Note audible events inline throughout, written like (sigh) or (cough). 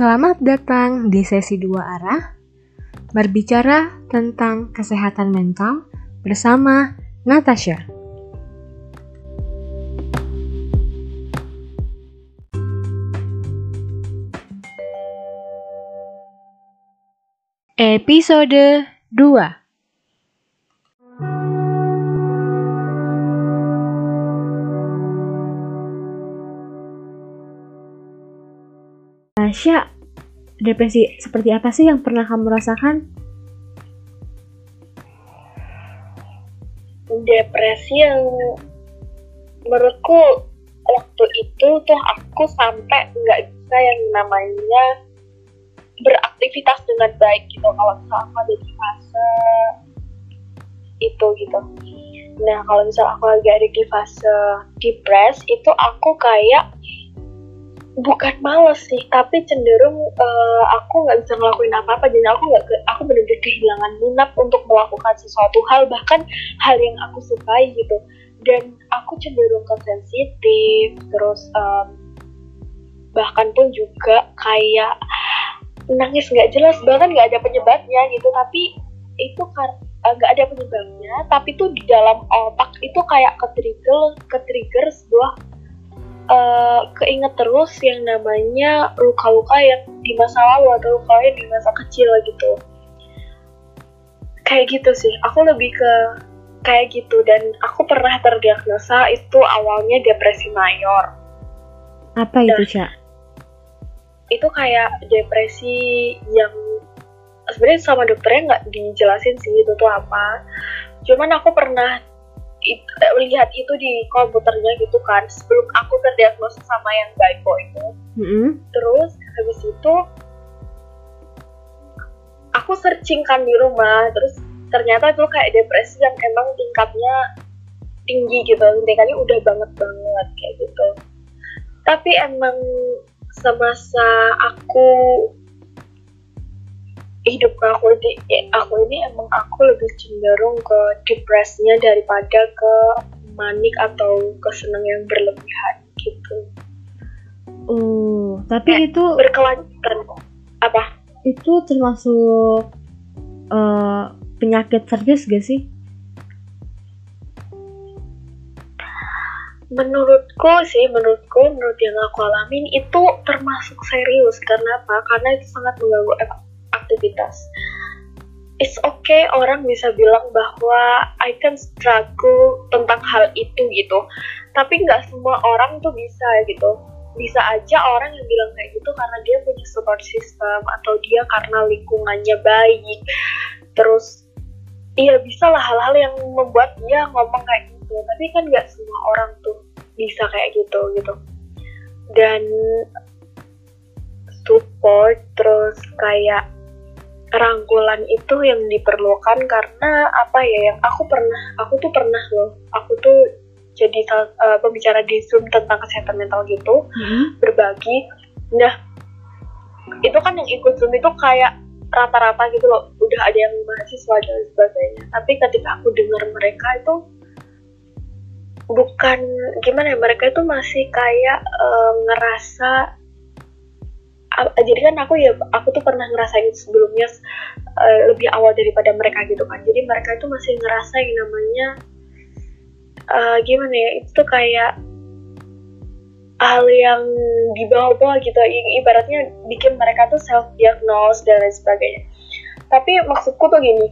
Selamat datang di sesi dua arah berbicara tentang kesehatan mental bersama Natasha. Episode 2 Tasya, depresi seperti apa sih yang pernah kamu rasakan? Depresi yang menurutku waktu itu tuh aku sampai nggak bisa yang namanya beraktivitas dengan baik gitu kalau misalnya aku fase itu gitu. Nah kalau misalnya aku lagi ada di fase depres itu aku kayak bukan males sih tapi cenderung uh, aku nggak bisa ngelakuin apa-apa jadi aku nggak aku benar-benar kehilangan minat untuk melakukan sesuatu hal bahkan hal yang aku sukai gitu. Dan aku cenderung ke sensitif terus um, bahkan pun juga kayak nangis nggak jelas bahkan nggak ada penyebabnya gitu. Tapi itu kan nggak ada penyebabnya tapi tuh di dalam otak itu kayak ke trigger ke trigger sebuah uh, keinget terus yang namanya luka-luka yang di masa lalu atau luka yang di masa kecil gitu. Kayak gitu sih. Aku lebih ke kayak gitu. Dan aku pernah terdiagnosa itu awalnya depresi mayor. Apa itu cak? itu kayak depresi yang sebenarnya sama dokternya nggak dijelasin sih itu tuh apa. Cuman aku pernah it, eh, lihat itu di komputernya gitu kan. Sebelum aku terdiagnosa sama yang bipo itu. Mm-hmm. terus habis itu aku searching kan di rumah. Terus ternyata itu kayak depresi yang emang tingkatnya tinggi gitu. Tingkatnya udah banget banget kayak gitu. Tapi emang semasa aku hidup aku di aku ini emang aku lebih cenderung ke depresinya daripada ke manik atau ke seneng yang berlebihan gitu. Oh, tapi eh, itu berkelanjutan apa? Itu termasuk uh, penyakit serius gak sih? Menurutku sih, menurutku, menurut yang aku alamin itu termasuk serius. Karena apa? Karena itu sangat mengganggu aktivitas. It's okay orang bisa bilang bahwa I can struggle tentang hal itu gitu. Tapi nggak semua orang tuh bisa gitu. Bisa aja orang yang bilang kayak gitu karena dia punya support system atau dia karena lingkungannya baik. Terus iya bisa lah hal-hal yang membuat dia ngomong kayak gitu. Tapi kan nggak semua orang tuh bisa kayak gitu gitu. Dan support terus kayak rangkulan itu yang diperlukan karena apa ya yang aku pernah aku tuh pernah loh aku tuh jadi uh, pembicara di zoom tentang kesehatan mental gitu hmm. berbagi nah itu kan yang ikut zoom itu kayak rata-rata gitu loh udah ada yang mahasiswa dan sebagainya tapi ketika aku dengar mereka itu bukan gimana ya mereka itu masih kayak uh, ngerasa jadi kan aku ya aku tuh pernah ngerasain sebelumnya uh, lebih awal daripada mereka gitu kan. Jadi mereka itu masih ngerasain namanya uh, gimana ya itu tuh kayak hal yang di bawah-bawah gitu. Ibaratnya bikin mereka tuh self diagnose dan lain sebagainya. Tapi maksudku tuh gini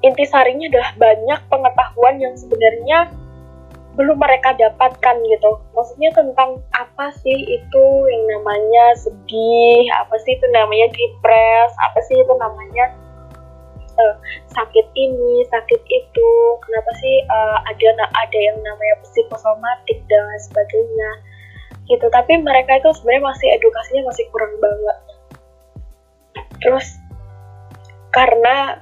intisarinya adalah banyak pengetahuan yang sebenarnya belum mereka dapatkan gitu. Maksudnya tentang apa sih itu yang namanya sedih, apa sih itu namanya depres, apa sih itu namanya uh, sakit ini, sakit itu, kenapa sih uh, ada ada yang namanya psikosomatik dan sebagainya gitu. Tapi mereka itu sebenarnya masih edukasinya masih kurang banget. Terus karena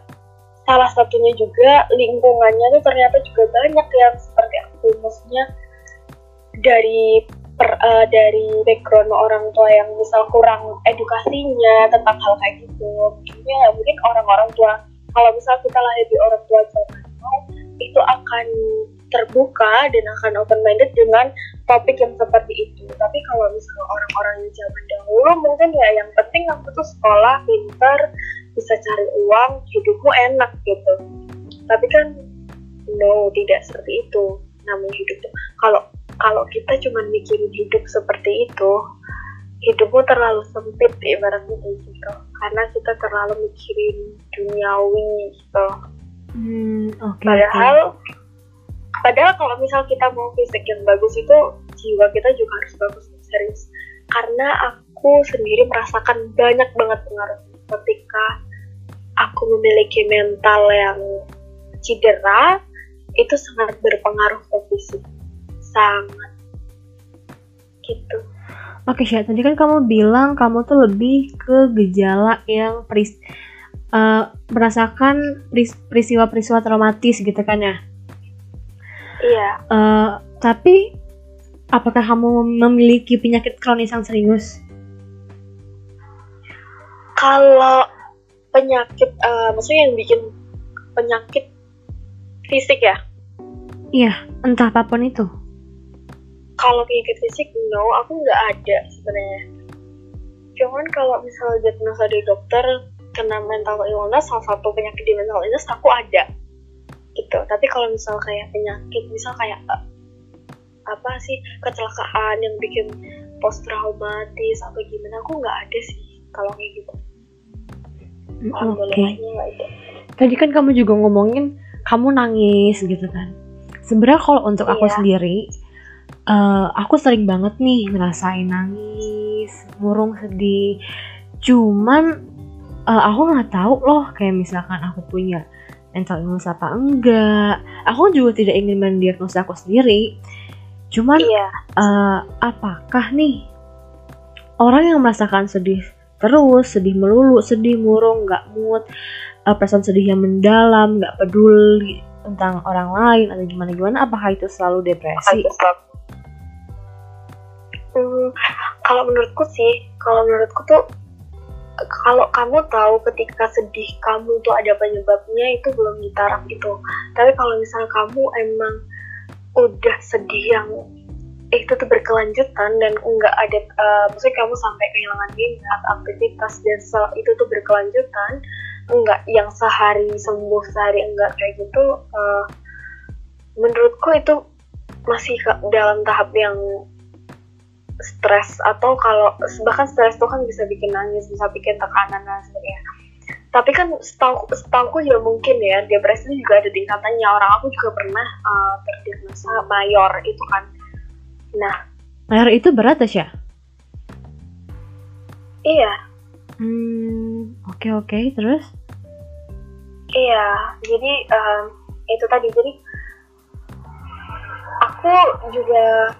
salah satunya juga lingkungannya tuh ternyata juga banyak yang seperti aku maksudnya dari per, uh, dari background orang tua yang misal kurang edukasinya tentang hal kayak gitu. Ya mungkin orang-orang tua kalau misal kita lahir di orang tua zaman itu akan terbuka dan akan open minded dengan topik yang seperti itu. Tapi kalau misalnya orang-orang yang zaman dahulu mungkin ya yang penting aku tuh sekolah pintar bisa cari uang hidupmu enak gitu. Tapi kan no tidak seperti itu namanya hidup tuh. Kalau kalau kita cuma mikirin hidup seperti itu hidupmu terlalu sempit ibaratnya kayak gitu. Karena kita terlalu mikirin duniawi gitu. Hmm, oke. padahal oke. padahal kalau misal kita mau fisik yang bagus itu jiwa kita juga harus bagus serius. Karena aku sendiri merasakan banyak banget pengaruh ketika aku memiliki mental yang cedera itu sangat berpengaruh ke fisik sangat gitu Oke, Syah. Tadi kan kamu bilang kamu tuh lebih ke gejala yang peris eh, merasakan peris- peristiwa-peristiwa traumatis gitu kan ya. iya Eh, tapi apakah kamu memiliki penyakit kronis yang serius? Kalau penyakit eh, maksudnya yang bikin penyakit fisik ya? Iya, entah apa pun itu. kalau penyakit fisik no aku nggak ada sebenarnya. Cuman kalau misalnya diagnosa dari dokter kena mental illness salah satu penyakit di mental illness aku ada. Gitu. Tapi kalau misal kayak penyakit misal kayak eh, apa sih kecelakaan yang bikin post traumatis atau gimana aku nggak ada sih kalau kayak gitu Oke. ada Tadi kan kamu juga ngomongin kamu nangis gitu kan. Sebenarnya kalau untuk aku Iya. sendiri, eh, aku sering banget nih ngerasain nangis, murung sedih. Cuman eh, aku nggak tahu loh kayak misalkan aku punya mental illness apa enggak. Aku juga tidak ingin mendiagnosa aku sendiri. Cuman iya eh, apakah nih orang yang merasakan sedih terus, sedih melulu, sedih murung, nggak mood, eh, perasaan sedih yang mendalam, nggak peduli tentang orang lain atau gimana gimana, apakah itu selalu depresi? Hmm, kalau menurutku sih, kalau menurutku tuh kalau kamu tahu ketika sedih kamu tuh ada penyebabnya itu belum ditaraf gitu. Tapi kalau misalnya kamu emang udah sedih yang itu tuh berkelanjutan dan enggak ada, eh, maksudnya kamu sampai kehilangan minat, aktivitas dan se- itu tuh berkelanjutan, enggak yang sehari sembuh sehari enggak kayak gitu. eh, menurutku itu masih ke- dalam tahap yang stres atau kalau bahkan stres itu kan bisa bikin nangis bisa bikin tekanan dan sebagainya tapi kan setahu setahuku ya mungkin ya depresi juga ada tingkatannya orang aku juga pernah uh, terdiagnosa mayor itu kan nah. Mayor itu berat ya? iya. Hmm, oke oke, terus? iya. Jadi um, itu tadi. Jadi aku juga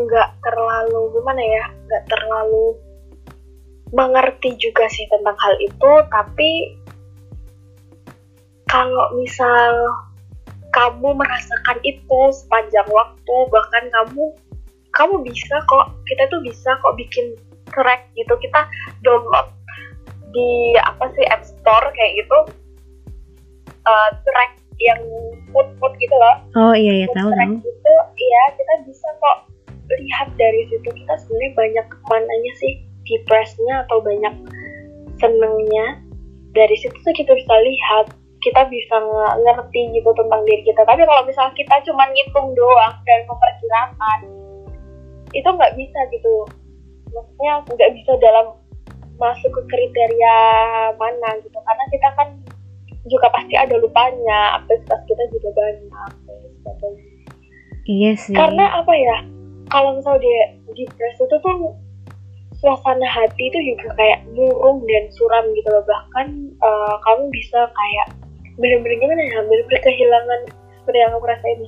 nggak terlalu gimana ya nggak terlalu mengerti juga sih tentang hal itu. Tapi kalau misal kamu merasakan itu sepanjang waktu bahkan kamu kamu bisa kok kita tuh bisa kok bikin track gitu kita download di apa sih App Store kayak gitu uh, track yang mood mood gitu loh. Oh iya iya tahu track tahu. itu ya kita bisa kok lihat dari situ. Kita sebenarnya banyak mananya sih depressnya atau banyak senengnya. Dari situ tuh kita bisa lihat kita bisa nge- ngerti gitu tentang diri kita. Tapi kalau misalnya kita cuma ngitung doang dan memperkirakan itu nggak bisa gitu. Maksudnya nggak bisa dalam masuk ke kriteria mana gitu. Karena kita kan juga pasti ada lupanya aktivitas kita juga banyak sebagainya. Iya sih. karena apa ya? Kalau misalnya dia depresi itu tuh suasana hati itu juga kayak murung dan suram gitu loh. Bahkan eh, kamu bisa kayak bener-bener gimana ya? Bener-bener kehilangan seperti yang aku rasain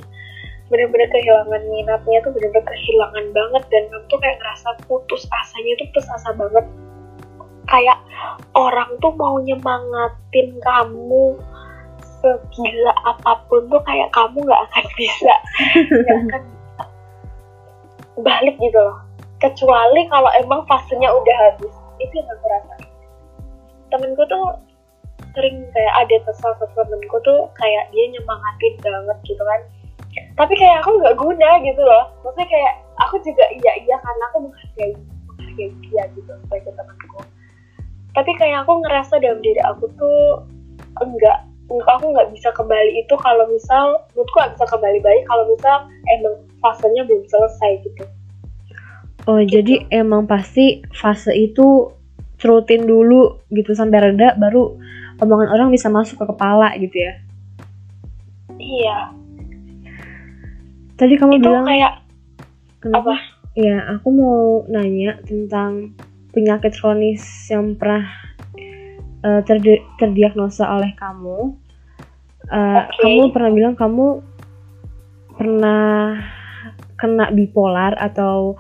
bener-bener kehilangan minatnya tuh bener-bener kehilangan banget dan kamu tuh kayak ngerasa putus asanya tuh putus asa banget. Kayak orang tuh mau nyemangatin kamu segila apa pun tuh kayak kamu nggak akan (laughs) bisa nggak akan balik gitu loh. Kecuali kalau emang fasenya udah habis. Itu yang aku rasain. Temenku tuh sering kayak ada satu temenku tuh kayak dia nyemangatin banget gitu kan. Tapi kayak aku nggak guna gitu loh. Maksudnya kayak aku juga iya iya karena aku menghargai menghargai dia gitu sebagai temanku. Tapi kayak aku ngerasa dalam diri aku tuh enggak aku nggak bisa kembali itu kalau misal menurutku nggak bisa kembali baik kalau misal emang fasenya belum selesai gitu. Oh gitu. jadi emang pasti fase itu cerutin dulu gitu sampai reda baru omongan orang bisa masuk ke kepala gitu ya iya tadi kamu itu bilang kayak kenapa? apa ya aku mau nanya tentang penyakit kronis yang pernah uh, terdi terdiagnosa oleh kamu uh, eh, okay. kamu pernah bilang kamu pernah kena bipolar atau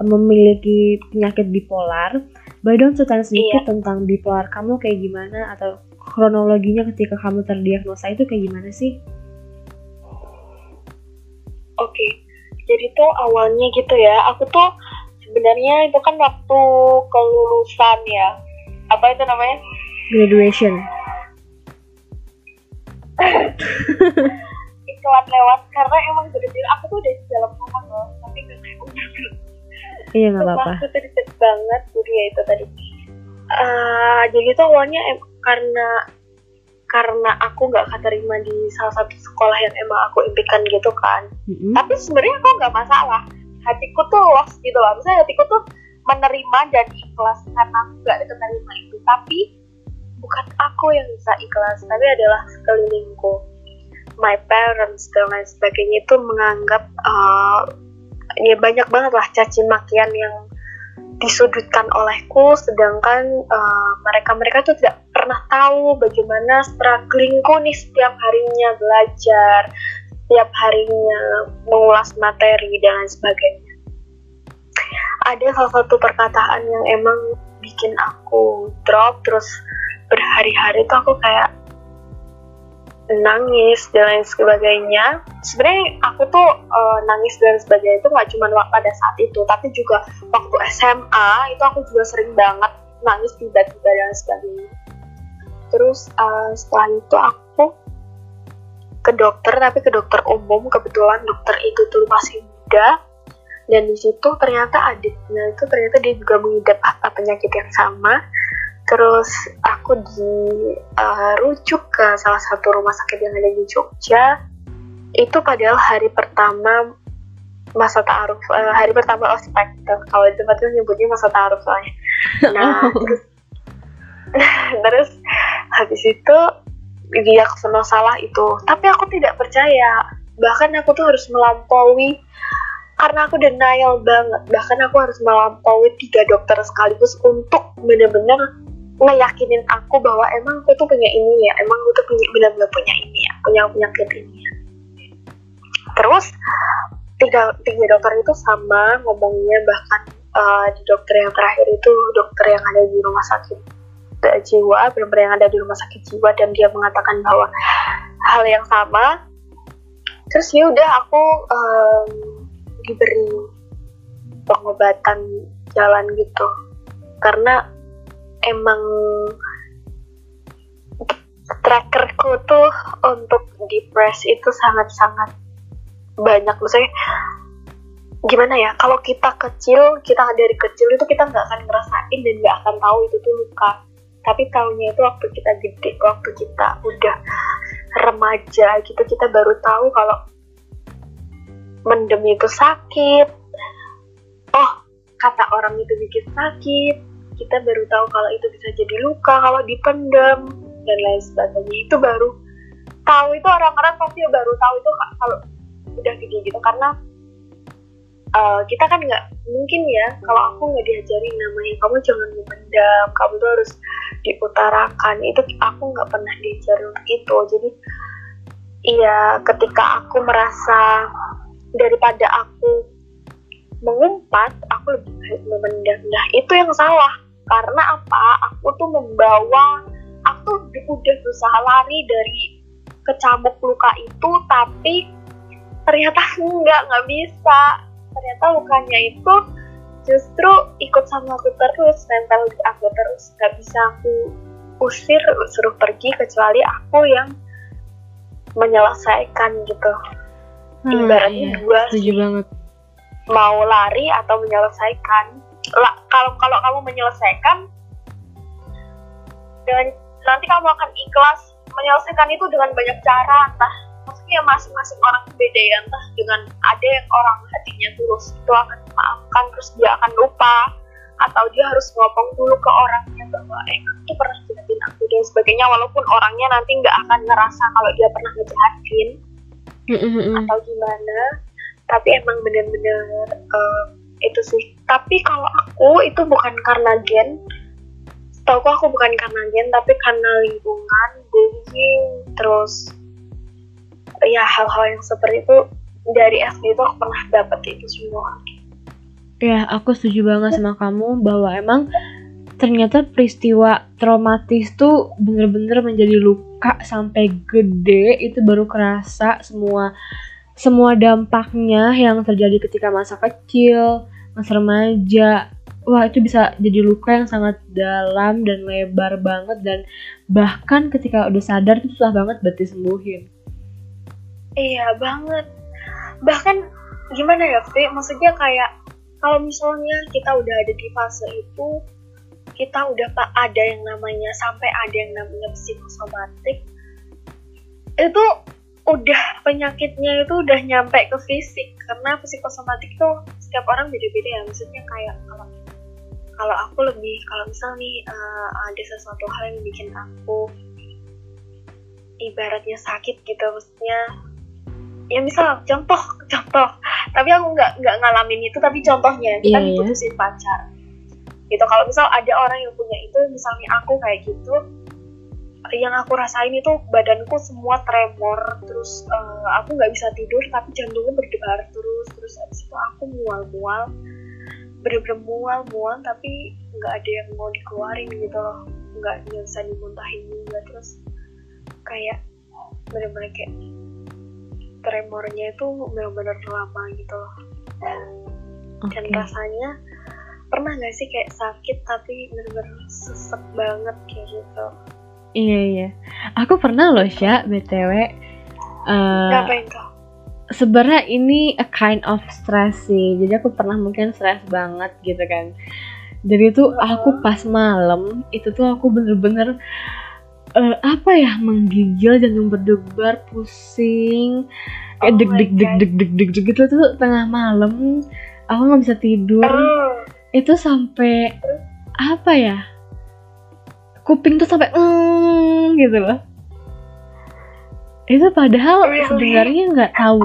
memiliki penyakit bipolar. Boleh dong ceritain sedikit iya. tentang bipolar kamu kayak gimana atau kronologinya ketika kamu terdiagnosa itu kayak gimana sih? Oke, okay. jadi tuh awalnya gitu ya, aku tuh sebenarnya itu kan waktu kelulusan ya, apa itu namanya? Graduation. (laughs) Iklan lewat karena emang bener-bener aku tuh udah di dalam rumah loh, tapi karena udah Iya nggak apa-apa. Aku tadi banget, ya itu tadi. Uh, jadi tuh awalnya em karena karena aku nggak keterima di salah satu sekolah yang emang aku impikan gitu kan. Mm-hmm. Tapi sebenarnya aku nggak masalah. Hatiku tuh lost gitu loh. Misalnya hatiku tuh menerima dan ikhlas karena aku nggak keterima itu. Tapi bukan aku yang bisa ikhlas, tapi adalah sekelilingku. My parents dan lain sebagainya itu menganggap uh, ya banyak banget lah caci makian yang disudutkan olehku sedangkan uh, mereka-mereka tuh tidak pernah tahu bagaimana strugglingku nih setiap harinya belajar setiap harinya mengulas materi dan lain sebagainya. Ada salah satu perkataan yang emang bikin aku drop terus berhari-hari tuh aku kayak nangis dan lain sebagainya. Sebenarnya aku tuh uh, nangis dan sebagainya itu nggak cuma pada saat itu tapi juga waktu SMA itu aku juga sering banget nangis tiba-tiba dan sebagainya. Terus uh, setelah itu aku ke dokter tapi ke dokter umum kebetulan dokter itu tuh masih muda. Dan di situ ternyata adiknya itu ternyata dia juga mengidap penyakit yang sama terus aku dirujuk uh, ke salah satu rumah sakit yang ada di Jogja. Itu padahal hari pertama masa taaruf uh, hari pertama ospek kalau di tempat itu nyebutnya masa taaruf soalnya. (laughs) Nah terus (laughs) terus habis itu dia ke sana salah itu. Tapi aku tidak percaya. Bahkan aku tuh harus melampaui karena aku denial banget. Bahkan aku harus melampaui tiga dokter sekaligus untuk benar-benar ngeyakinin aku bahwa emang aku tuh punya ini ya emang aku tuh punya benar-benar punya ini ya punya penyakit ini ya. Terus tiga tiga dokter itu sama ngomongnya bahkan uh, di dokter yang terakhir itu dokter yang ada di rumah sakit jiwa benar-benar yang ada di rumah sakit jiwa dan dia mengatakan bahwa hal yang sama. Terus ya udah aku um, diberi pengobatan jalan gitu. Karena emang trackerku tuh untuk depres itu sangat-sangat banyak. Maksudnya gimana ya kalau kita kecil kita dari kecil itu kita nggak akan ngerasain dan nggak akan tahu itu tuh luka. Tapi tahunya itu waktu kita gede waktu kita udah remaja gitu kita baru tahu kalau mendem itu sakit. Oh kata orang itu bikin sakit kita baru tahu kalau itu bisa jadi luka kalau dipendam dan lain sebagainya. Itu baru tahu. Itu orang-orang pasti baru tahu itu kalau udah gede gitu. Karena uh, kita kan nggak mungkin ya kalau aku nggak diajarin namanya kamu jangan memendam kamu tuh harus diutarakan. Itu aku nggak pernah diajarin untuk itu. Jadi iya ketika aku merasa daripada aku mengumpat aku lebih baik memendam. Nah itu yang salah karena apa? Aku tuh membawa aku udah berusaha lari dari kecamuk luka itu tapi ternyata (laughs) enggak nggak bisa. Ternyata lukanya itu justru ikut sama aku terus nempel di aku terus. Nggak bisa aku usir suruh pergi kecuali aku yang menyelesaikan gitu. Hmm, Ibaratnya iya, setuju sih. banget. mau lari atau menyelesaikan lah kalau kalau kamu menyelesaikan dengan nanti kamu akan ikhlas menyelesaikan itu dengan banyak cara entah. Maksudnya masing-masing orang beda ya entah. Dengan ada yang orang hatinya tulus itu akan memaafkan terus dia akan lupa. Atau dia harus ngomong dulu ke orangnya bahwa eh kamu tuh pernah jahatin aku dan sebagainya. Walaupun orangnya nanti nggak akan ngerasa kalau dia pernah ngejahatin Mm-mm-mm. atau gimana. Tapi emang bener-bener itu sih. Tapi kalau aku itu bukan karena gen. Tau aku bukan karena gen tapi karena lingkungan bullying terus ya hal-hal yang seperti itu dari SD itu aku pernah dapet itu semua. Ya, aku setuju banget sama kamu bahwa emang ternyata peristiwa traumatis tuh bener-bener menjadi luka sampai gede. Itu baru kerasa semua semua dampaknya yang terjadi ketika masa kecil, masa remaja. Wah, itu bisa jadi luka yang sangat dalam dan lebar banget dan bahkan ketika udah sadar itu susah banget buat disembuhin. iya banget bahkan gimana ya Fi? maksudnya kayak kalau misalnya kita udah ada di fase itu kita udah pak ada yang namanya sampai ada yang namanya psikosomatik itu udah penyakitnya itu udah nyampe ke fisik karena psikosomatik tuh setiap orang beda-beda ya. Maksudnya kayak kalau kalau aku lebih kalau misal nih eh, ada sesuatu hal yang bikin aku ibaratnya sakit gitu maksudnya ya misal contoh (laughs) contoh. Tapi aku nggak nggak ngalamin itu tapi contohnya kita iya. diputusin pacar. Gitu kalau misal ada orang yang punya itu misalnya aku kayak gitu yang aku rasain itu badanku semua tremor terus eh, aku nggak bisa tidur tapi jantungnya berdebar terus terus abis itu aku mual-mual bener-bener mual-mual tapi nggak ada yang mau dikeluarin gitu loh nggak bisa dimuntahin juga terus kayak bener-bener kayak tremornya itu bener-bener lama gitu loh dan Oke. rasanya pernah nggak sih kayak sakit tapi bener-bener sesek banget kayak gitu Iya iya. Aku pernah loh Sya btw. eh, ngapain tuh sebenarnya ini a kind of stress sih. Jadi aku pernah mungkin stres banget gitu kan. Jadi tuh aku pas malam itu tuh aku bener-bener eh, apa ya menggigil jantung berdebar pusing kayak Oh deg deg deg deg deg deg deg gitu tuh tengah malam aku nggak bisa tidur Oh, itu sampai apa ya kuping tuh sampai mm, gitu loh. Itu padahal Really? sebenarnya nggak tahu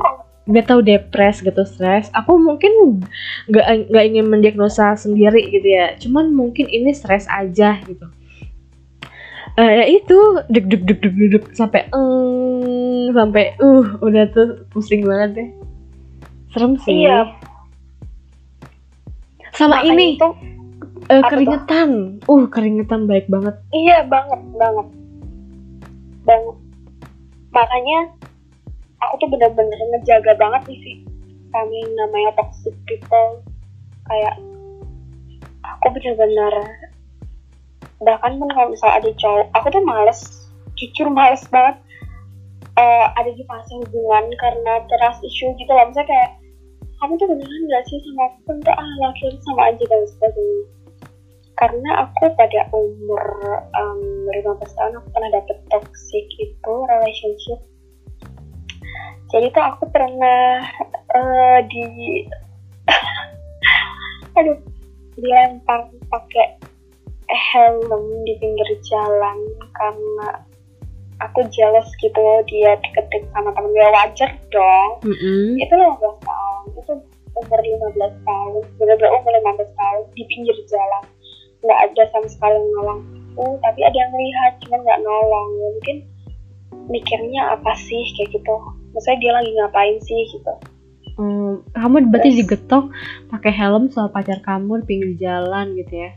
nggak tahu depres gitu stres. Aku mungkin nggak nggak ingin mendiagnosa sendiri gitu ya. Cuman mungkin ini stres aja gitu. Eh, ya itu deg deg deg deg deg, sampai mm, sampai uh udah tuh pusing banget deh. Serem sih. Iya. sama makanya ini. itu Apa tuh? keringetan. Uh, keringetan baik banget. iya banget banget banget makanya aku tuh bener-bener ngejaga banget nih sih yang namanya toxic people kayak aku bener-bener bahkan pun kalau misal ada cowok aku tuh males jujur males banget eh, ada di fase hubungan karena trust issue gitu lah misalnya kayak kamu tuh beneran gak sih sama aku tuh ah laki sama aja dan sebagainya karena aku pada umur um, 15 tahun aku pernah dapet toxic itu relationship. Jadi tuh aku pernah eh, di (laughs) aduh dilempar pakai helm di pinggir jalan karena aku jealous gitu dia deket sama temen gue. Wajar dong. Mm-mm. itu 15 tahun itu umur 15 tahun bener-bener umur 15 tahun di pinggir jalan nggak ada sama sekali yang nolong aku tapi ada yang lihat cuman nggak nolong. Ya, mungkin mikirnya apa sih kayak gitu. Maksudnya dia lagi ngapain sih gitu. Hmm, kamu berarti Terus- digetok pakai helm sama pacar kamu di pinggir jalan gitu ya?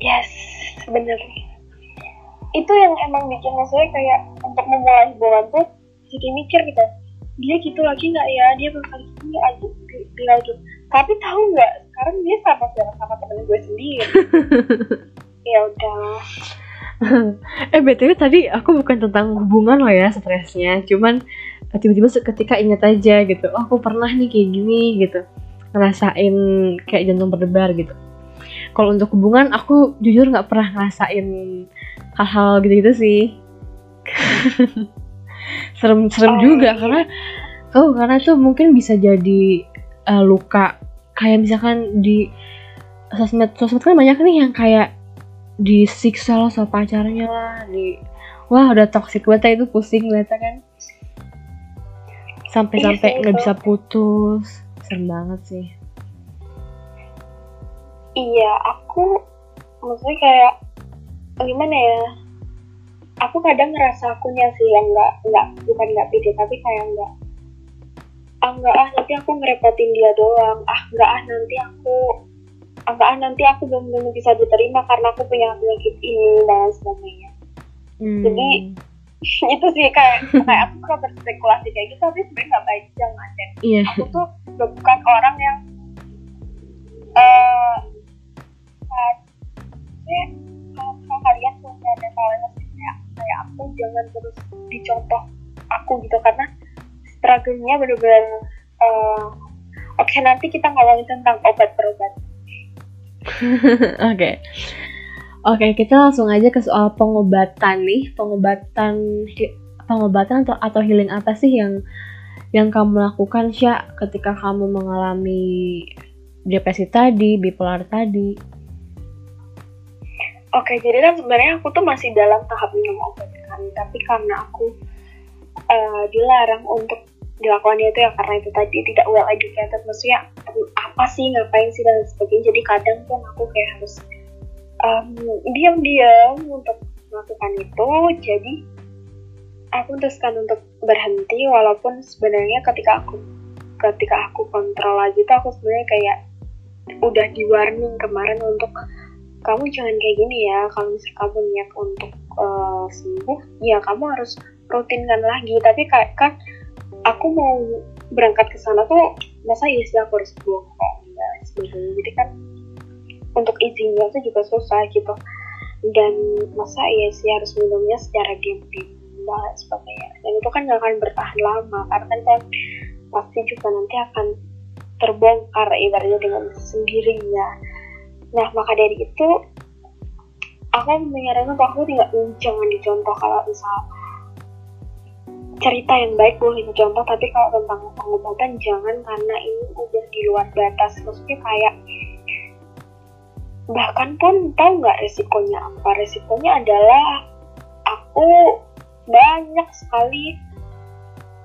yes bener. Itu yang emang bikin maksudnya kayak untuk memulai hubungan tuh jadi mikir gitu. Dia gitu lagi nggak ya? Dia bakal gini aja di lagi tapi tahu nggak sekarang dia sama siapa? Sama temen gue sendiri. (laughs) Ya udah. (laughs) Eh btw tadi aku bukan tentang hubungan loh ya stresnya. Cuman eh, tiba-tiba ketika inget aja gitu oh aku pernah nih kayak gini gitu. Ngerasain kayak jantung berdebar gitu. Kalau untuk hubungan aku jujur nggak pernah ngerasain hal-hal gitu-gitu sih. (laughs) Serem-serem Oh, juga iya. karena oh karena itu mungkin bisa jadi eh, luka. Kayak misalkan di sosmed sosmed kan banyak nih yang kayak disiksa lah sama pacarnya lah di wah udah toxic banget itu pusing liatnya kan. Sampai-sampai Iya nggak bisa putus. Serem banget sih. Iya aku maksudnya kayak gimana ya aku kadang ngerasa akunya sih yang nggak nggak bukan nggak pede tapi kayak nggak ah nggak ah nanti aku ngerepotin dia doang. Ah nggak ah nanti aku ah nggak ah nanti aku belum belum bisa diterima karena aku punya penyakit ini dan sebagainya. Hmm. Jadi- (laughs) itu sih kayak kayak aku suka berspekulasi kayak gitu tapi sebenarnya nggak baik jangan dan iya. aku tuh bukan orang yang eh kayak kalau kalau kalian punya mental illness kayak kayak aku jangan terus dicontoh aku gitu karena struggle-nya bener-bener eh, oke nanti kita ngomongin tentang obat berobat (laughs) Oke. Oke, kita langsung aja ke soal pengobatan nih. Pengobatan pengobatan atau atau healing apa sih yang yang kamu lakukan Sya ketika kamu mengalami depresi tadi, bipolar tadi? Oke, jadi kan sebenarnya aku tuh masih dalam tahap minum obat kan, tapi karena aku eh, dilarang untuk dilakukan itu ya karena itu tadi tidak well educated, maksudnya apa sih ngapain sih dan sebagainya. Jadi kadang kan aku kayak harus em, diam-diam untuk melakukan itu. Jadi aku memutuskan untuk berhenti, walaupun sebenarnya ketika aku ketika aku kontrol lagi tuh aku sebenarnya kayak udah di warning kemarin untuk kamu jangan kayak gini ya kalau misalnya kamu niat untuk eh, sembuh ya kamu harus rutinkan lagi tapi kayak kan aku mau berangkat ke sana tuh masa iya sih aku harus bohong dan sebagainya jadi kan untuk izinnya tuh juga susah gitu. Dan masa iya sih harus minumnya secara diam-diam dan sebagainya. Dan itu kan gak akan bertahan lama karena kan, kan pasti juga nanti akan terbongkar ibaratnya dengan sendirinya. Nah, maka dari itu aku menyarankan bahwa aku tidak jangan dicontoh kalau misal cerita yang baik boleh dicontoh, tapi kalau tentang pengobatan jangan karena ini udah di luar batas. Maksudnya kayak bahkan pun tahu nggak resikonya apa? Resikonya adalah aku banyak sekali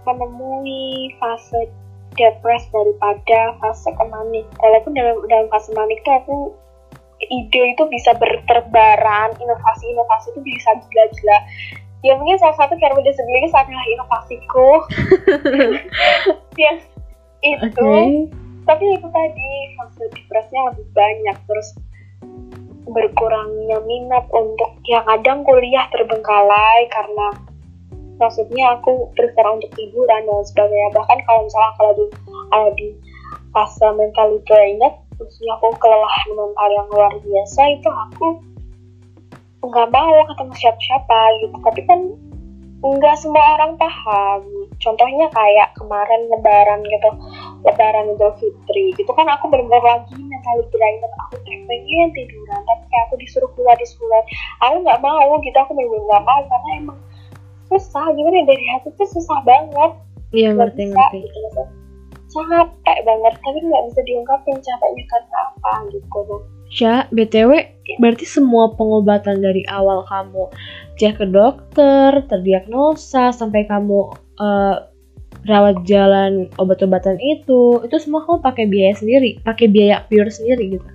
menemui fase depres daripada fase kemanik. Walaupun dalam dalam fase manik tuh aku ide itu bisa berterbaran, inovasi-inovasi itu bisa gila-gila. Ya mungkin salah satu karena sebelumnya adalah inovasiku. (laughs) yang itu, Oke. tapi itu tadi fase depresnya lebih banyak terus berkurangnya minat untuk yang kadang kuliah terbengkalai karena maksudnya aku prefer untuk hiburan dan sebagainya bahkan kalau misalnya kalau di kalau di fase mental drained maksudnya aku kelelahan mental yang luar biasa itu aku nggak mau ketemu siapa-siapa gitu. Tapi kan nggak semua orang paham. Contohnya kayak kemarin lebaran gitu lebaran idul fitri gitu kan aku bener-bener lagi mental drained aku pengen tiduran tapi kayak aku disuruh keluar disuruh keluar aku nggak mau gitu aku bener-bener nggak mau karena emang susah. Gimana ya, dari hati tuh susah banget. Iya ngerti ngerti. gitu capek banget tapi nggak bisa diungkapin capeknya karena apa gitu Sya, BTW berarti semua pengobatan dari awal kamu cek ke dokter, terdiagnosa sampai kamu eh, rawat jalan obat-obatan itu, itu semua kamu pakai biaya sendiri, pakai biaya pure sendiri gitu.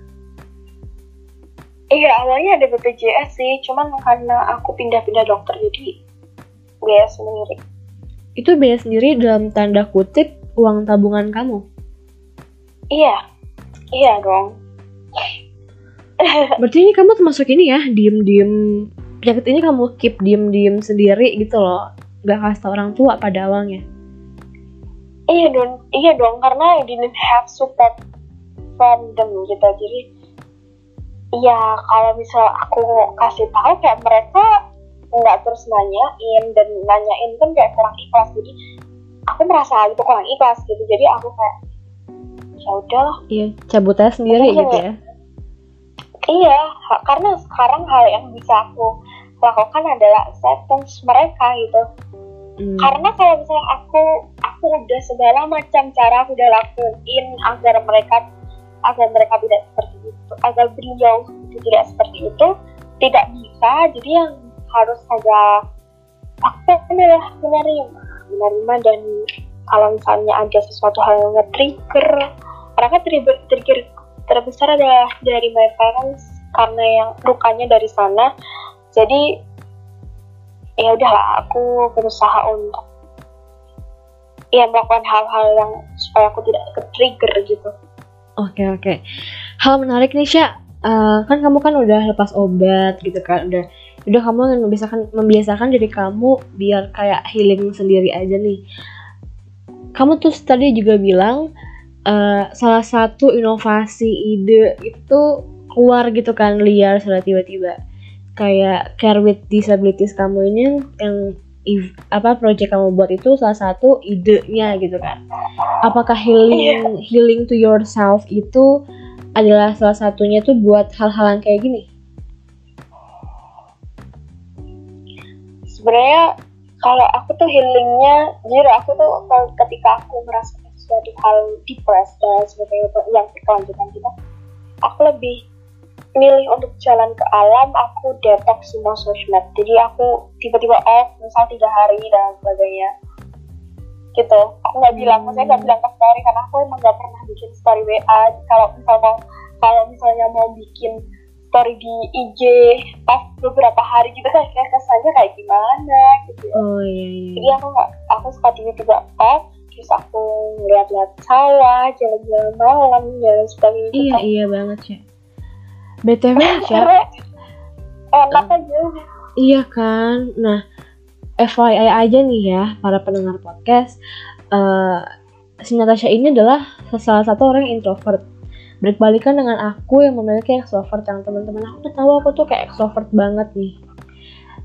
iya awalnya ada BPJS sih cuman karena aku pindah-pindah dokter jadi biaya sendiri Itu biaya sendiri dalam tanda kutip uang tabungan kamu. iya iya dong Berarti ini kamu termasuk ini ya, diem-diem. Penyakit ini kamu keep diem-diem sendiri gitu loh. Gak kasih tau orang tua pada awalnya. iya dong iya dong karena I didn't have support from them gitu. Jadi Iya, kalau misal aku kasih tahu kayak mereka nggak terus nanyain dan nanyain kan kayak kurang ikhlas. Jadi aku merasa itu kurang ikhlas gitu. Jadi aku kayak ya udahlah. Iya cabut aja sendiri gitu ya iya karena sekarang hal yang bisa aku lakukan adalah acceptance mereka gitu hmm. karena kalau misalnya aku aku udah segala macam cara aku udah lakuin agar mereka agar mereka tidak seperti itu agar beliau tidak seperti itu tidak bisa jadi yang harus saja aku adalah menerima menerima dan kalau misalnya ada sesuatu hal yang nge-trigger karena kan trigger, trigger terbesar adalah dari my parents karena yang lukanya dari sana jadi ya udahlah aku berusaha untuk ya melakukan hal-hal yang supaya aku tidak ke trigger gitu Oke oke. Hal menarik nih Syah. Uh, kan kamu kan udah lepas obat gitu kan udah udah kamu membiasakan membiasakan diri kamu biar kayak healing sendiri aja nih kamu tuh tadi juga bilang uh, salah satu inovasi ide itu keluar gitu kan liar setelah tiba-tiba. Kayak care with disabilities kamu ini yang if, apa project kamu buat itu salah satu idenya gitu kan. Apakah healing yeah. healing to yourself itu adalah salah satunya tuh buat hal-hal yang kayak gini? Sebenarnya kalau aku tuh healingnya jujur aku tuh kalau ketika aku merasa sesuatu hal depressed dan sebagainya yang berkelanjutan kita. Aku lebih milih untuk jalan ke alam aku detox semua sosmed. Jadi aku tiba-tiba off misal tiga hari dan sebagainya. Gitu. Aku nggak bilang maksudnya nggak bilang ke story karena aku emang nggak pernah bikin story WA kalau misal mau kalau misalnya mau bikin story di IG pas beberapa hari gitu kan kayak kesannya kayak gimana gitu. Ya. oh iya iya. Jadi aku nggak aku suka tiba-tiba off terus aku lihat-lihat sawah jalan-jalan malam dan sebagainya iya iya banget sih BTW ya. Enak aja. Iya kan. Nah, FYI aja nih ya para pendengar podcast. Uh, si Natasha ini adalah salah satu orang introvert. Berbalikan dengan aku yang memiliki extrovert yang teman-teman aku tahu aku tuh kayak extrovert banget nih.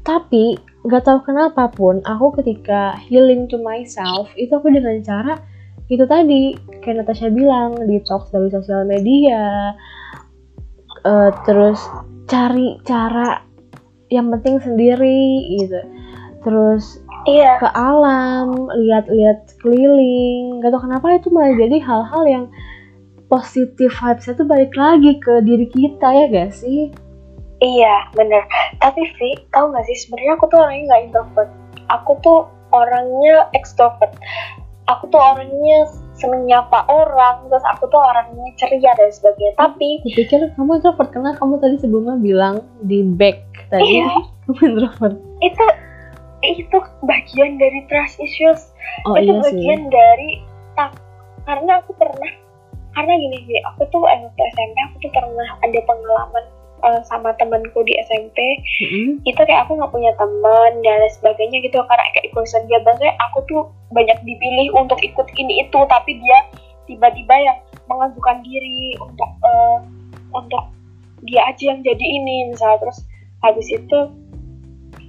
Tapi nggak tahu kenapa pun aku ketika healing to myself itu aku dengan cara itu tadi kayak Natasha bilang detox dari sosial media, uh, terus cari cara yang penting sendiri gitu terus iya. ke alam lihat-lihat keliling gak tau kenapa itu malah jadi hal-hal yang positif vibes itu balik lagi ke diri kita ya gak sih iya bener. Tapi Vi tau gak sih sebenarnya aku tuh orangnya nggak introvert. Aku tuh orangnya extrovert. Aku tuh orangnya seneng nyapa orang terus aku tuh orangnya ceria dan sebagainya. Tapi pikir kamu introvert karena kamu tadi sebelumnya bilang di back tadi. Iya. (laughs) kamu introvert. Itu itu bagian dari trust issues. Oh, itu iya bagian sih. dari tak karena aku pernah karena gini sih aku tuh waktu SMP aku tuh pernah ada pengalaman uh, sama temanku di SMP mm-hmm. itu kayak aku nggak punya teman dan lain sebagainya gitu karena kayak egoisan dia. Maksudnya aku tuh banyak dipilih untuk ikut ini itu tapi dia tiba-tiba yang mengajukan diri untuk uh, untuk dia aja yang jadi ini misalnya terus habis itu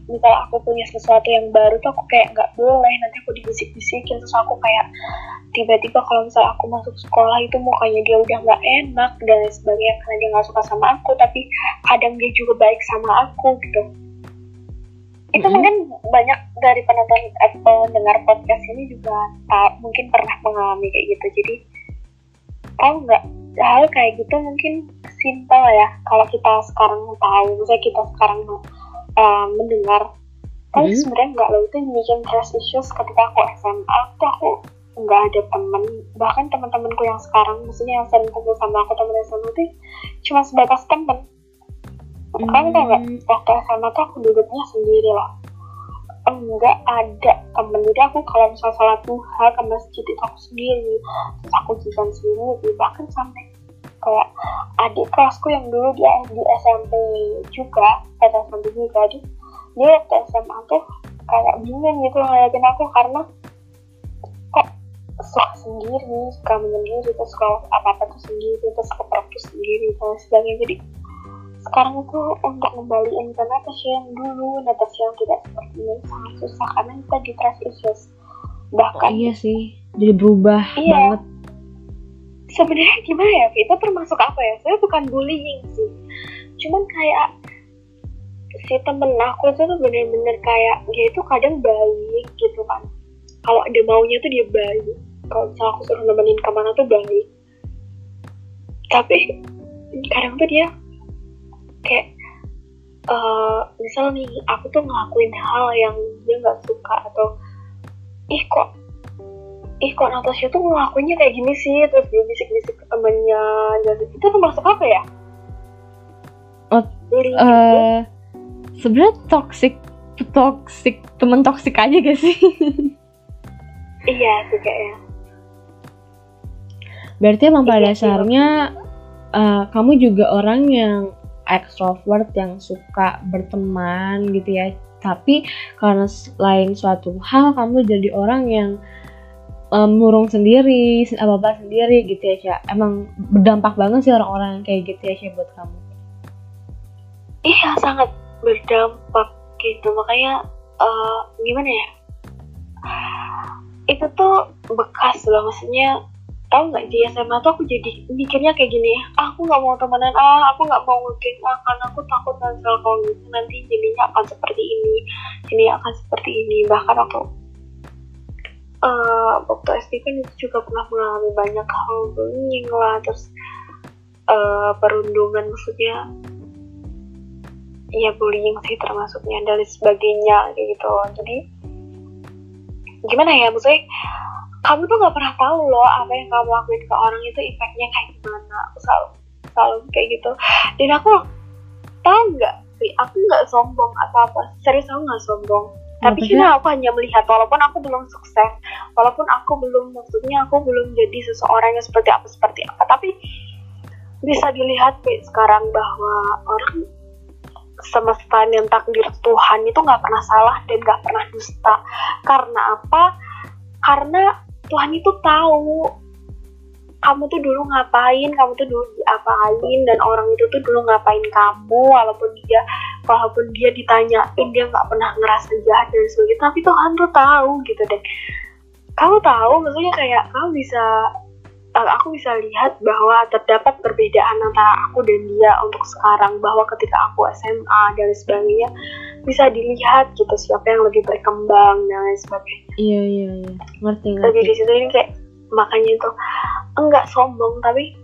misal aku punya sesuatu yang baru tuh aku kayak nggak boleh nanti aku dibisik-bisikin. Terus aku kayak tiba-tiba kalau misal aku masuk sekolah itu mukanya dia udah nggak enak dan sebagainya karena dia nggak suka sama aku tapi kadang dia juga baik sama aku gitu. Itu mm-hmm. mungkin banyak dari penonton atau eh, dengar podcast ini juga tak, mungkin pernah mengalami kayak gitu. Jadi tahu nggak hal kayak gitu mungkin simpel ya. Kalau kita sekarang tahu misalnya kita sekarang uh, mendengar. Tapi hmm. sebenarnya nggak loh itu bikin trust issues ketika aku SMA tuh aku nggak ada temen. Bahkan teman-temanku yang sekarang maksudnya yang sering kumpul sama aku temen SMA tuh cuma sebatas temen. Hmm. kan nggak waktu SMA tuh aku duduknya sendiri loh. Enggak ada temen. Jadi aku kalau misal salat duha ke masjid itu aku sendiri terus aku juga sendiri bahkan sampai kayak adik kelasku yang dulu dia di SMP juga pada SMP juga. Dia dia waktu SMA tuh kayak bingung gitu ngeliatin aku karena kok suka sendiri suka menyendiri terus kalau apa apa tuh sendiri terus ke tuh sendiri dan sebagainya. Jadi sekarang tuh untuk kembaliin ke Natasha yang dulu Natasha yang tidak seperti ini sangat susah karena kita di trust issues. Bahkan iya sih jadi berubah Iya. banget sebenarnya gimana ya itu termasuk apa ya? Saya bukan bullying sih. Cuman kayak si temen aku itu tuh bener-bener kayak dia itu kadang baik gitu kan. Kalau ada maunya tuh dia baik. Kalau misalnya aku suruh nemenin ke mana tuh baik. Tapi kadang tuh dia kayak eh misal nih aku tuh ngelakuin hal yang dia nggak suka atau ih kok ih kok Natasha tuh ngelakuinnya kayak gini sih? Terus dia bisik-bisik ke temennya jadi itu termasuk apa ya? Oh, eh sebenarnya toxic toxic temen toxic aja gak sih? (laughs) Iya sih kayaknya berarti emang pada Iya sih, dasarnya eh, kamu juga orang yang extrovert yang suka berteman gitu ya. Tapi karena lain suatu hal kamu jadi orang yang em, murung sendiri apa apa sendiri gitu ya Sya. emang berdampak banget sih orang-orang kayak gitu ya Sya, buat kamu. Iya sangat berdampak gitu. Makanya eh, gimana ya? Itu tuh bekas loh maksudnya tahu nggak di SMA tuh aku jadi mikirnya kayak gini aku nggak mau temenan ah aku nggak mau ngegeng ah karena aku takut nanti kalau gitu nanti jadinya akan seperti ini jadinya akan seperti ini. Bahkan aku eh waktu SD kan itu juga pernah mengalami banyak hal bullying lah terus eh perundungan maksudnya ya bullying sih termasuknya dan sebagainya kayak gitu. Jadi gimana ya maksudnya kamu tuh nggak pernah tahu loh apa yang kamu lakuin ke orang itu efeknya kayak gimana. Selalu selalu kayak gitu. Dan aku tahu nggak sih aku nggak sombong atau apa? Serius aku nggak sombong tapi cuma aku hanya melihat walaupun aku belum sukses walaupun aku belum maksudnya aku belum jadi seseorang yang seperti apa seperti apa. Tapi bisa dilihat Pi, sekarang bahwa orang semesta dan takdir Tuhan itu nggak pernah salah dan nggak pernah dusta. Karena apa? Karena Tuhan itu tahu kamu tuh dulu ngapain? Kamu tuh dulu diapain? Dan orang itu tuh dulu ngapain kamu? Walaupun dia walaupun dia ditanyain dia nggak pernah ngerasa jahat dan sebagainya tapi Tuhan tuh tahu gitu dan. Kamu tahu maksudnya kayak kamu bisa eh, aku bisa lihat bahwa terdapat perbedaan antara aku dan dia untuk sekarang. Bahwa ketika aku SMA dan sebagainya bisa dilihat gitu siapa yang lebih berkembang dan lain sebagainya. Iya iya iya. Ngerti tapi ngerti. di situ ini kayak makanya itu enggak sombong tapi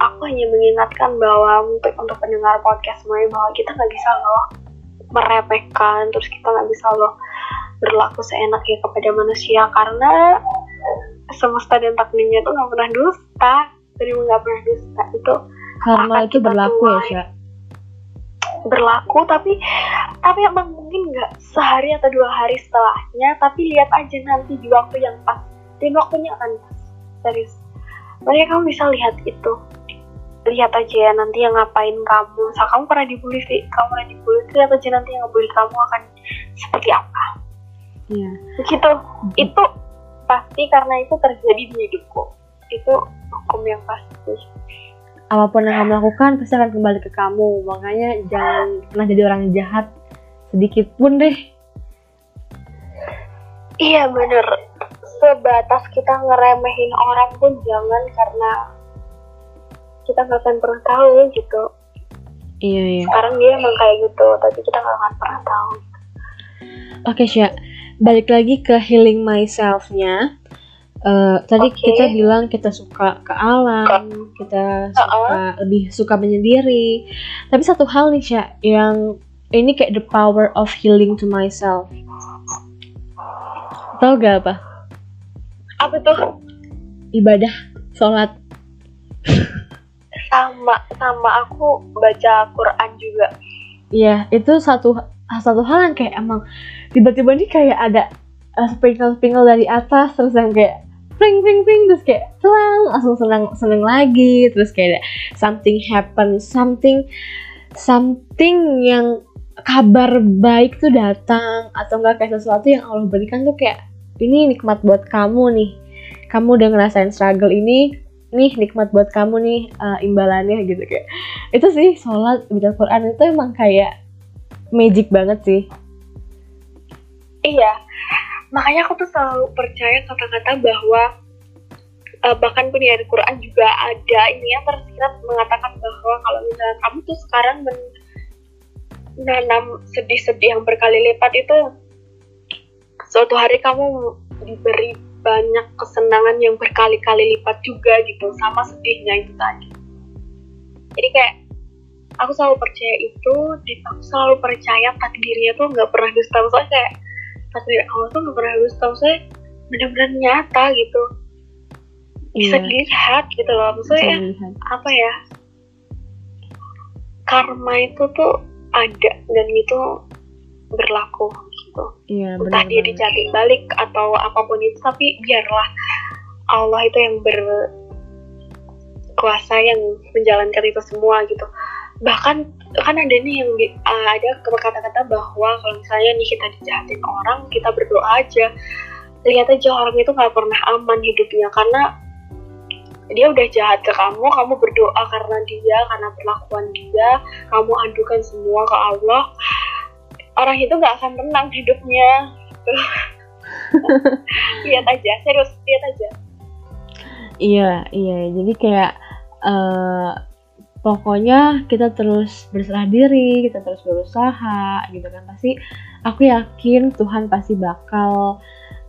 aku hanya mengingatkan bahwa untuk untuk pendengar podcast semuanya bahwa kita nggak bisa loh meremehkan terus kita nggak bisa loh berlaku seenaknya kepada manusia karena semesta dan takdirnya itu nggak pernah dusta jadi nggak pernah dusta itu akan itu berlaku ya tuai. Sya berlaku tapi tapi emang mungkin nggak sehari atau dua hari setelahnya tapi lihat aja nanti di waktu yang pas dan waktunya akan pas serius. Makanya kamu bisa lihat itu. Lihat aja ya nanti yang ngapain kamu. Misal kamu pernah dibully Vi, kamu pernah dibully lihat aja nanti yang ngebully kamu akan seperti apa? Iya. Begitu. Itu pasti karena itu terjadi di hidupku. Itu hukum yang pasti. Apa pun yang kamu lakukan pasti akan kembali ke kamu. Makanya jangan pernah jadi orang jahat sedikit pun deh. Iya bener Sebatas kita ngeremehin orang pun jangan karena kita nggak akan pernah tahu gitu. iya iya Sekarang dia emang kayak gitu, tapi kita nggak akan pernah tahu. Oke Sya, balik lagi ke healing myself-nya. Eh, tadi Oke. kita bilang kita suka ke alam, kita suka lebih suka menyendiri. Tapi satu hal nih Sya, yang ini kayak the power of healing to myself. Tahu gak apa? Apa tuh? Ibadah, sholat. Sama sama aku baca Quran juga. Iya, itu satu satu hal yang kayak emang tiba-tiba nih kayak ada uh, sprinkle-sprinkle dari atas terus yang kayak pring pring pring terus kayak selang langsung senang seneng lagi terus kayak ada something happen something something yang kabar baik tuh datang atau enggak kayak sesuatu yang Allah berikan tuh kayak ini nikmat buat kamu nih. Kamu udah ngerasain struggle ini nih nikmat buat kamu nih uh, imbalannya gitu kayak. Itu sih sholat baca Quran itu emang kayak magic banget sih. Iya. Makanya aku tuh selalu percaya kata-kata bahwa uh, bahkan pun di Al-Quran juga ada ini yang tersirat mengatakan bahwa kalau misalnya kamu tuh sekarang menanam sedih-sedih yang berkali lipat itu suatu hari kamu diberi banyak kesenangan yang berkali-kali lipat juga gitu sama sedihnya itu tadi. Jadi kayak aku selalu percaya itu dan aku selalu percaya takdirnya tuh nggak pernah dusta. Maksudnya kayak takdir Allah tuh nggak pernah dusta maksudnya benar-benar nyata gitu. Bisa iya. dilihat gitu loh maksudnya apa ya karma itu tuh ada dan itu berlaku gitu. Iya, entah dia dicatin balik atau apa pun itu tapi biarlah Allah itu yang berkuasa yang menjalankan itu semua gitu. Bahkan kan ada nih yang uh, ada kata-kata bahwa kalau misalnya nih kita dijahatin orang kita berdoa aja. Lihat aja orang itu nggak pernah aman hidupnya karena dia udah jahat ke kamu kamu berdoa karena dia karena perlakuan dia kamu adukan semua ke Allah orang itu nggak akan tenang hidupnya. (laughs) Lihat aja serius lihat aja. Iya iya. Jadi kayak uh, pokoknya kita terus berserah diri kita terus berusaha gitu kan. Pasti aku yakin Tuhan pasti bakal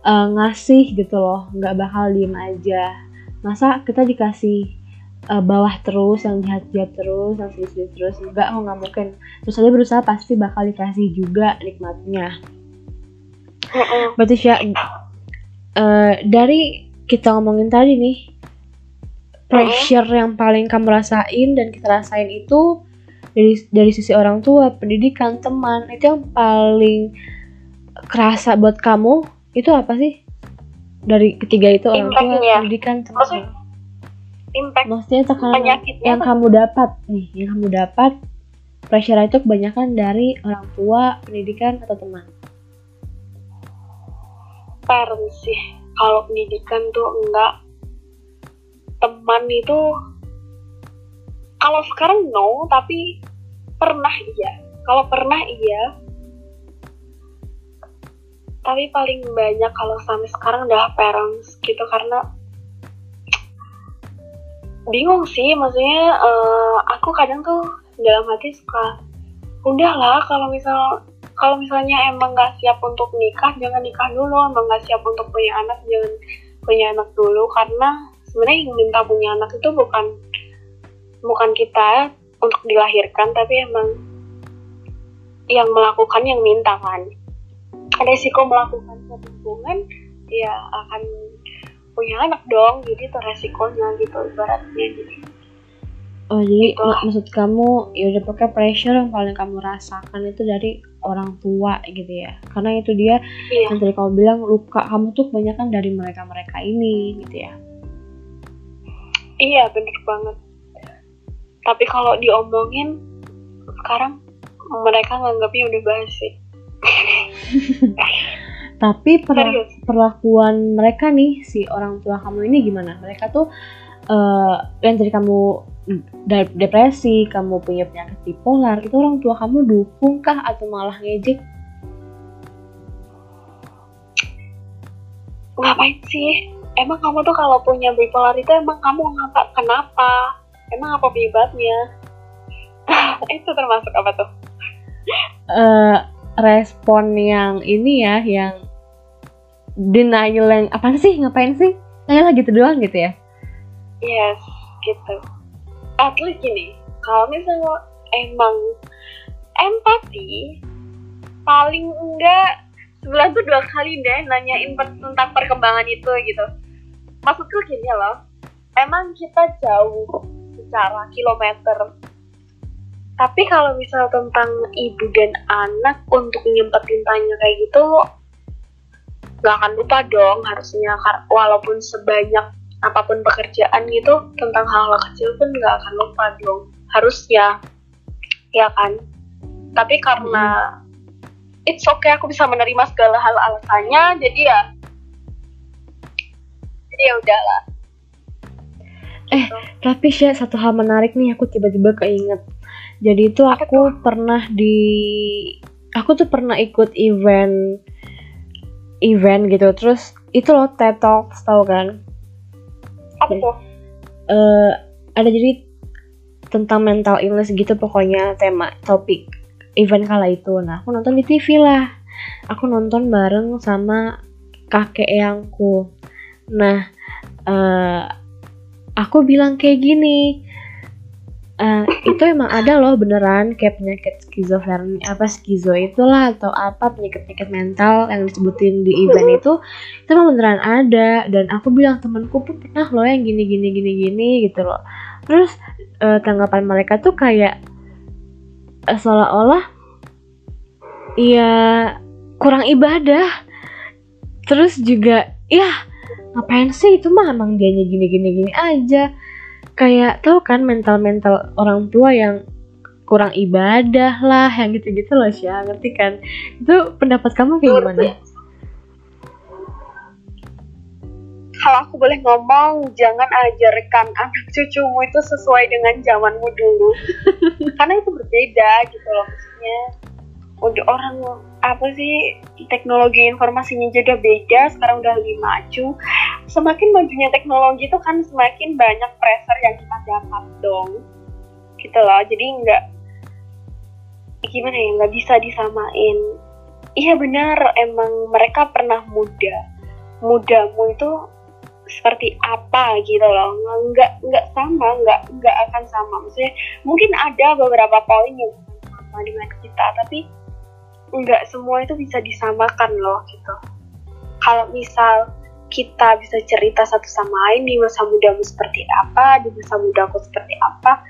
uh, ngasih gitu loh. Nggak bakal diem aja. Masa kita dikasih uh, bawah terus yang jahat-jahat terus yang sedih-sedih terus. Enggak aku nggak mungkin. Terus aja berusaha pasti bakal dikasih juga nikmatnya. Berarti ya uh, dari kita ngomongin tadi nih pressure yang paling kamu rasain dan kita rasain itu dari dari sisi orang tua pendidikan teman itu yang paling kerasa buat kamu itu apa sih? Dari ketiga itu orang tua ya. pendidikan teman impact maksudnya tekanan yang kamu dapat nih yang kamu dapat pressure itu kebanyakan dari orang tua pendidikan atau teman? Parents sih. Kalau pendidikan tuh enggak. Teman itu kalau sekarang no tapi pernah iya. Kalau pernah iya. Tapi paling banyak kalau sampai sekarang udah parents gitu karena bingung sih maksudnya uh, aku kadang tuh dalam hati suka udahlah kalau misal kalau misalnya emang nggak siap untuk nikah jangan nikah dulu. Emang nggak siap untuk punya anak jangan punya anak dulu. Karena sebenarnya yang minta punya anak itu bukan bukan kita untuk dilahirkan tapi emang yang melakukan yang minta kan. Resiko melakukan hubungan ya akan punya anak dong jadi itu resikonya gitu ibaratnya jadi Oh jadi gitu. mak maksud kamu ya udah pakai pressure yang paling kamu rasakan itu dari orang tua gitu ya karena itu dia iya. yang tadi kamu bilang luka kamu tuh kebanyakan dari mereka mereka ini gitu ya iya bener banget tapi kalau diomongin sekarang mereka nganggapnya udah basi (laughs) tapi per perlakuan mereka nih si orang tua kamu ini gimana? Mereka tuh uh, yang tadi kamu depresi kamu punya penyakit bipolar itu orang tua kamu dukung kah atau malah ngejek? Ngapain sih? Emang kamu tuh kalau punya bipolar itu emang kamu ngapa kenapa? Emang apa penyebabnya? (laughs) Itu termasuk apa tuh? Uh, respon yang ini ya yang denial yang apa sih? Ngapain sih? Lah gitu doang gitu ya. Yes gitu. At least gini kalau misalnya emang empati paling enggak sebulan tuh dua kali deh nanyain tentang perkembangan itu gitu. Maksudku gini loh emang kita jauh secara kilometer tapi kalau misal tentang ibu dan anak untuk nyempetin tanya kayak gitu nggak akan lupa dong harusnya walaupun sebanyak apa pun pekerjaan gitu tentang hal-hal kecil pun nggak akan lupa dong harusnya ya kan tapi karena hmm. it's okay aku bisa menerima segala hal alasannya jadi ya jadi ya udahlah Eh, tapi sih satu hal menarik nih aku tiba-tiba keinget. Jadi itu aku pernah di aku tuh pernah ikut event event gitu. Terus itu loh TED Talks tau kan? apa tuh Eh ada jadi tentang mental illness gitu pokoknya tema topik event kala itu. Nah, aku nonton di TV lah. Aku nonton bareng sama kakek eyangku. Nah, eh aku bilang kayak gini. Eh itu emang ada loh beneran kayak penyakit skizofrenia apa skizo itulah atau apa penyakit-penyakit mental yang disebutin di event itu. Itu emang beneran ada dan aku bilang temanku pun pernah loh yang gini gini gini gini gitu loh. Terus eh, tanggapan mereka tuh kayak eh, seolah-olah ya kurang ibadah. Terus juga ya ngapain sih? Itu mah emang dianya gini gini gini aja kayak tau kan mental mental orang tua yang kurang ibadah lah yang gitu gitu loh sih ngerti kan? Itu pendapat kamu kayak gimana? Kalau aku boleh ngomong jangan ajarkan anak cucumu itu sesuai dengan zamanmu dulu. (laughs) Karena itu berbeda gitu loh maksudnya. Udah orang apa sih teknologi informasinya juga beda sekarang udah lebih maju. Semakin majunya teknologi itu kan semakin banyak pressure yang kita dapat dong. Gitu loh jadi nggak gimana ya nggak bisa disamain. Iya benar emang mereka pernah muda. Mudamu itu seperti apa gitu loh. Nggak nggak sama nggak nggak akan sama. Maksudnya mungkin ada beberapa poin yang sama dengan kita tapi nggak semua itu bisa disamakan loh gitu. Kalau misal kita bisa cerita satu sama lain di masa mudamu seperti apa di masa mudaku seperti apa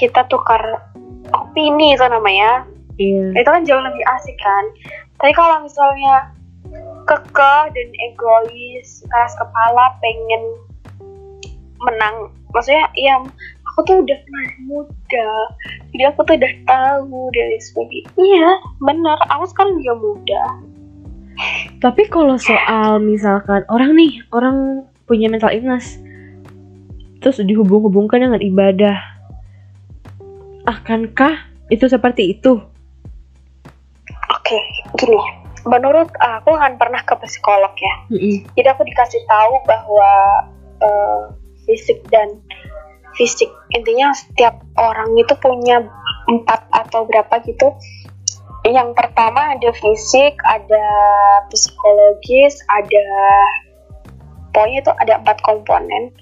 kita tukar opini itu namanya. Iya. Itu kan jauh lebih asik kan. Tapi kalau misalnya kekeh dan egois keras kepala pengen menang maksudnya ya aku tuh udah pernah muda jadi aku tuh udah tahu dari sebagainya iya benar. Aku sekarang juga muda. Tapi kalau soal misalkan orang nih, orang punya mental illness, terus dihubung-hubungkan dengan ibadah, akankah itu seperti itu? oke gini. Menurut aku kan pernah ke psikolog ya. Jadi aku dikasih tahu bahwa eh, fisik dan fisik. Intinya setiap orang itu punya empat atau berapa gitu. Yang pertama ada fisik ada psikologis ada pokoknya itu ada empat komponen.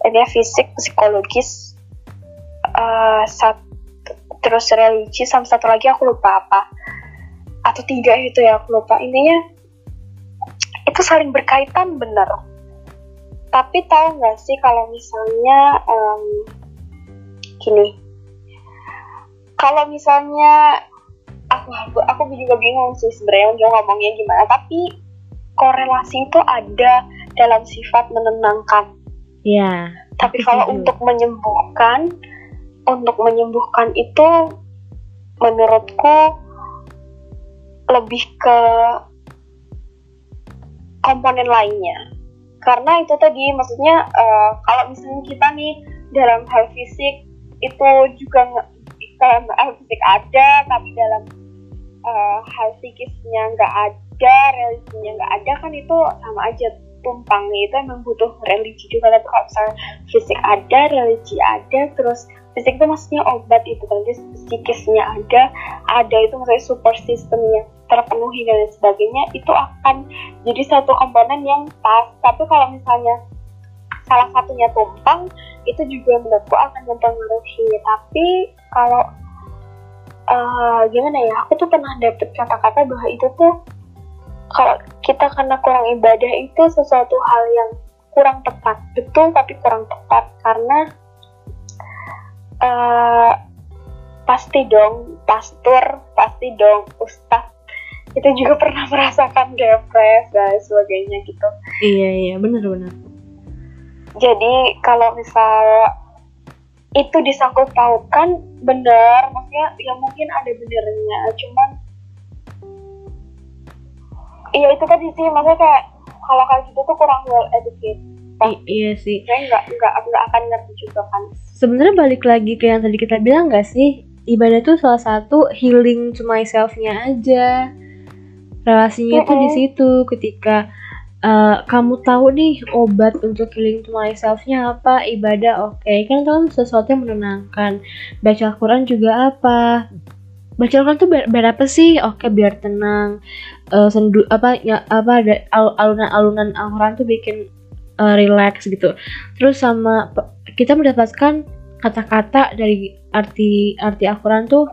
Ada fisik psikologis eh, sat- terus religi sama satu lagi aku lupa apa. Atau tiga itu ya aku lupa. Intinya itu saling berkaitan bener tapi tahu nggak sih kalau misalnya em, gini. Kalau misalnya aku aku juga bingung sih sebenarnya mau ngomongnya gimana. Tapi korelasi itu ada dalam sifat menenangkan. Ya. tapi kalau untuk menyembuhkan untuk menyembuhkan itu menurutku lebih ke komponen lainnya karena itu tadi maksudnya eh, kalau misalnya kita nih dalam hal fisik itu juga dalam hal fisik ada tapi dalam eh, hal psikisnya nggak ada religinya nggak ada kan itu sama aja tumpang itu emang butuh religi juga. Tapi kalau misalnya fisik ada religi ada terus fisik itu maksudnya obat itu nanti psikisnya ada ada itu maksudnya support systemnya terpenuhi dan sebagainya itu akan jadi satu komponen yang pas. Tapi kalau misalnya salah satunya tumpang itu juga menurutku akan mempengaruhi. Tapi kalau eh, gimana ya aku tuh pernah dapet kata-kata bahwa itu tuh kalau kita karena kurang ibadah itu sesuatu hal yang kurang tepat. Betul tapi kurang tepat. Karena eh, pasti dong pastor pasti dong ustadz itu juga (laughs) pernah merasakan depres dan sebagainya gitu. Iya iya benar-benar. jadi kalau misal itu disangkut pautkan benar maksudnya ya mungkin ada benernya cuman iya itu tadi sih maksudnya kayak kalau kayak gitu tuh kurang well educated toh I- iya sih. saya nggak nggak nggak akan ngerti juga kan. Sebenarnya balik lagi ke yang tadi kita bilang gak sih? Ibadah tuh salah satu healing to myself-nya aja. Relasinya tuh di situ ketika uh, kamu tahu nih obat untuk healing to myself-nya apa ibadah oke. Kan kan sesuatu yang menenangkan. Baca Al-Quran juga apa? Baca Al-Quran tuh biar, biar apa sih? Oke biar tenang. Eh, sendu apa ya apa ada al- alunan-alunan Al-Quran tuh bikin uh, relax gitu. Terus sama kita mendapatkan kata-kata dari arti arti Al-Quran tuh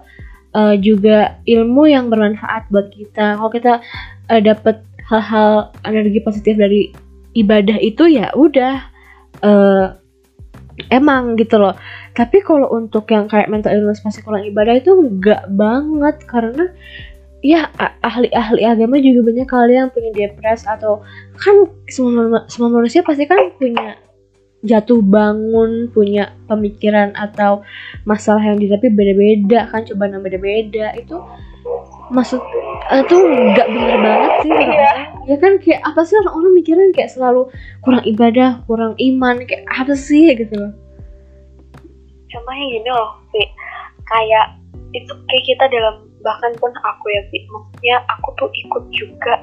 uh, juga ilmu yang bermanfaat buat kita. Kalau kita uh, dapat hal-hal energi positif dari ibadah itu ya udah uh, emang gitu loh. Tapi kalau untuk yang kayak mental illness pasti kurang ibadah itu enggak banget karena ya a- ahli-ahli agama juga banyak kali yang punya depres atau kan semua manu- semua manusia pasti kan punya jatuh bangun punya pemikiran atau masalah yang dihadapi beda-beda kan cobaan yang beda-beda. Itu maksud itu nggak bener banget sih Iya. ya kan kayak apa sih orang-orang mikirin kayak selalu kurang ibadah kurang iman kayak apa sih gitu loh. Contohnya gini loh Vi kayak itu kayak kita dalam bahkan pun aku ya maksudnya aku tuh ikut juga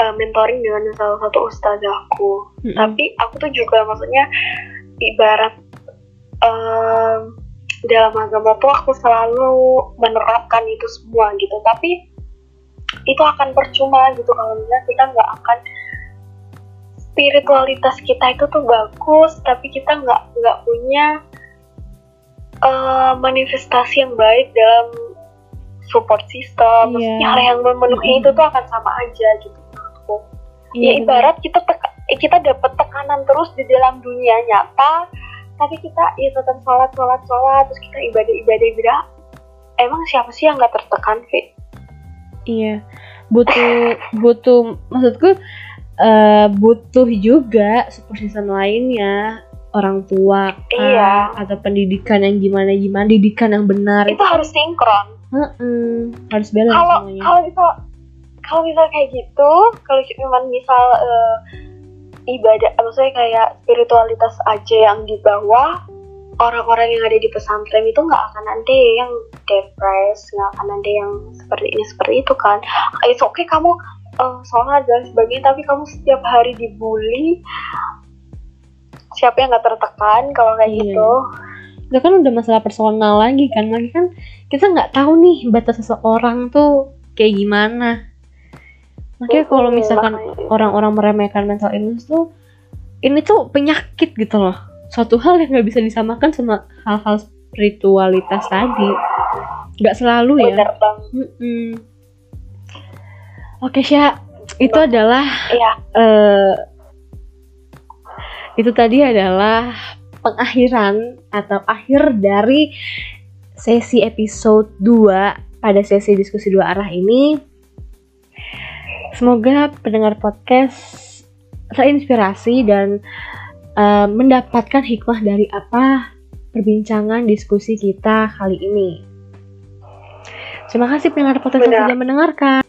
uh, mentoring dengan salah satu ustazahku Mm-mm. tapi aku tuh juga maksudnya ibarat em, dalam agama tuh aku selalu menerapkan itu semua gitu. Tapi itu akan percuma gitu kalau misalnya kita nggak akan spiritualitas kita itu tuh bagus tapi kita nggak nggak punya eh, manifestasi yang baik dalam support system maksudnya hal yang memenuhi itu tuh akan sama aja gitu menurutku ya Iya, bener. ibarat kita teka- eh, kita dapat tekanan terus di dalam dunia nyata tapi kita ya tetap sholat sholat sholat terus kita ibadah ibadah ibadah emang siapa sih yang nggak tertekan Vi? Iya, butuh butuh maksudku eh, butuh juga support system lainnya orang tua Iya. atau pendidikan yang gimana gimana didikan yang benar itu harus sinkron Heeh, harus balance kalau kalau misal kalau misal kayak gitu kalau cuma misal eh, ibadah maksudnya kayak spiritualitas aja yang di bawah orang-orang yang ada di pesantren itu nggak akan ada yang depres nggak akan ada yang seperti ini seperti itu kan. It's okay kamu eh, sholat dan sebagainya tapi kamu setiap hari dibully siapa yang nggak tertekan kalau kayak Iya. gitu itu kan udah masalah personal lagi kan. Lagi kan kita nggak tahu nih batas seseorang tuh kayak gimana. Makanya kalau misalkan orang-orang meremehkan mental illness tuh ini tuh penyakit gitu loh. Suatu hal yang nggak bisa disamakan sama hal-hal spiritualitas tadi. Nggak selalu ya. Bang Mm-mm. oke Syah itu adalah iya. eh itu tadi adalah pengakhiran atau akhir dari sesi episode 2 pada sesi diskusi dua arah ini. Semoga pendengar podcast terinspirasi dan eh, mendapatkan hikmah dari apa perbincangan diskusi kita kali ini. Terima kasih pendengar podcast yang sudah mendengarkan.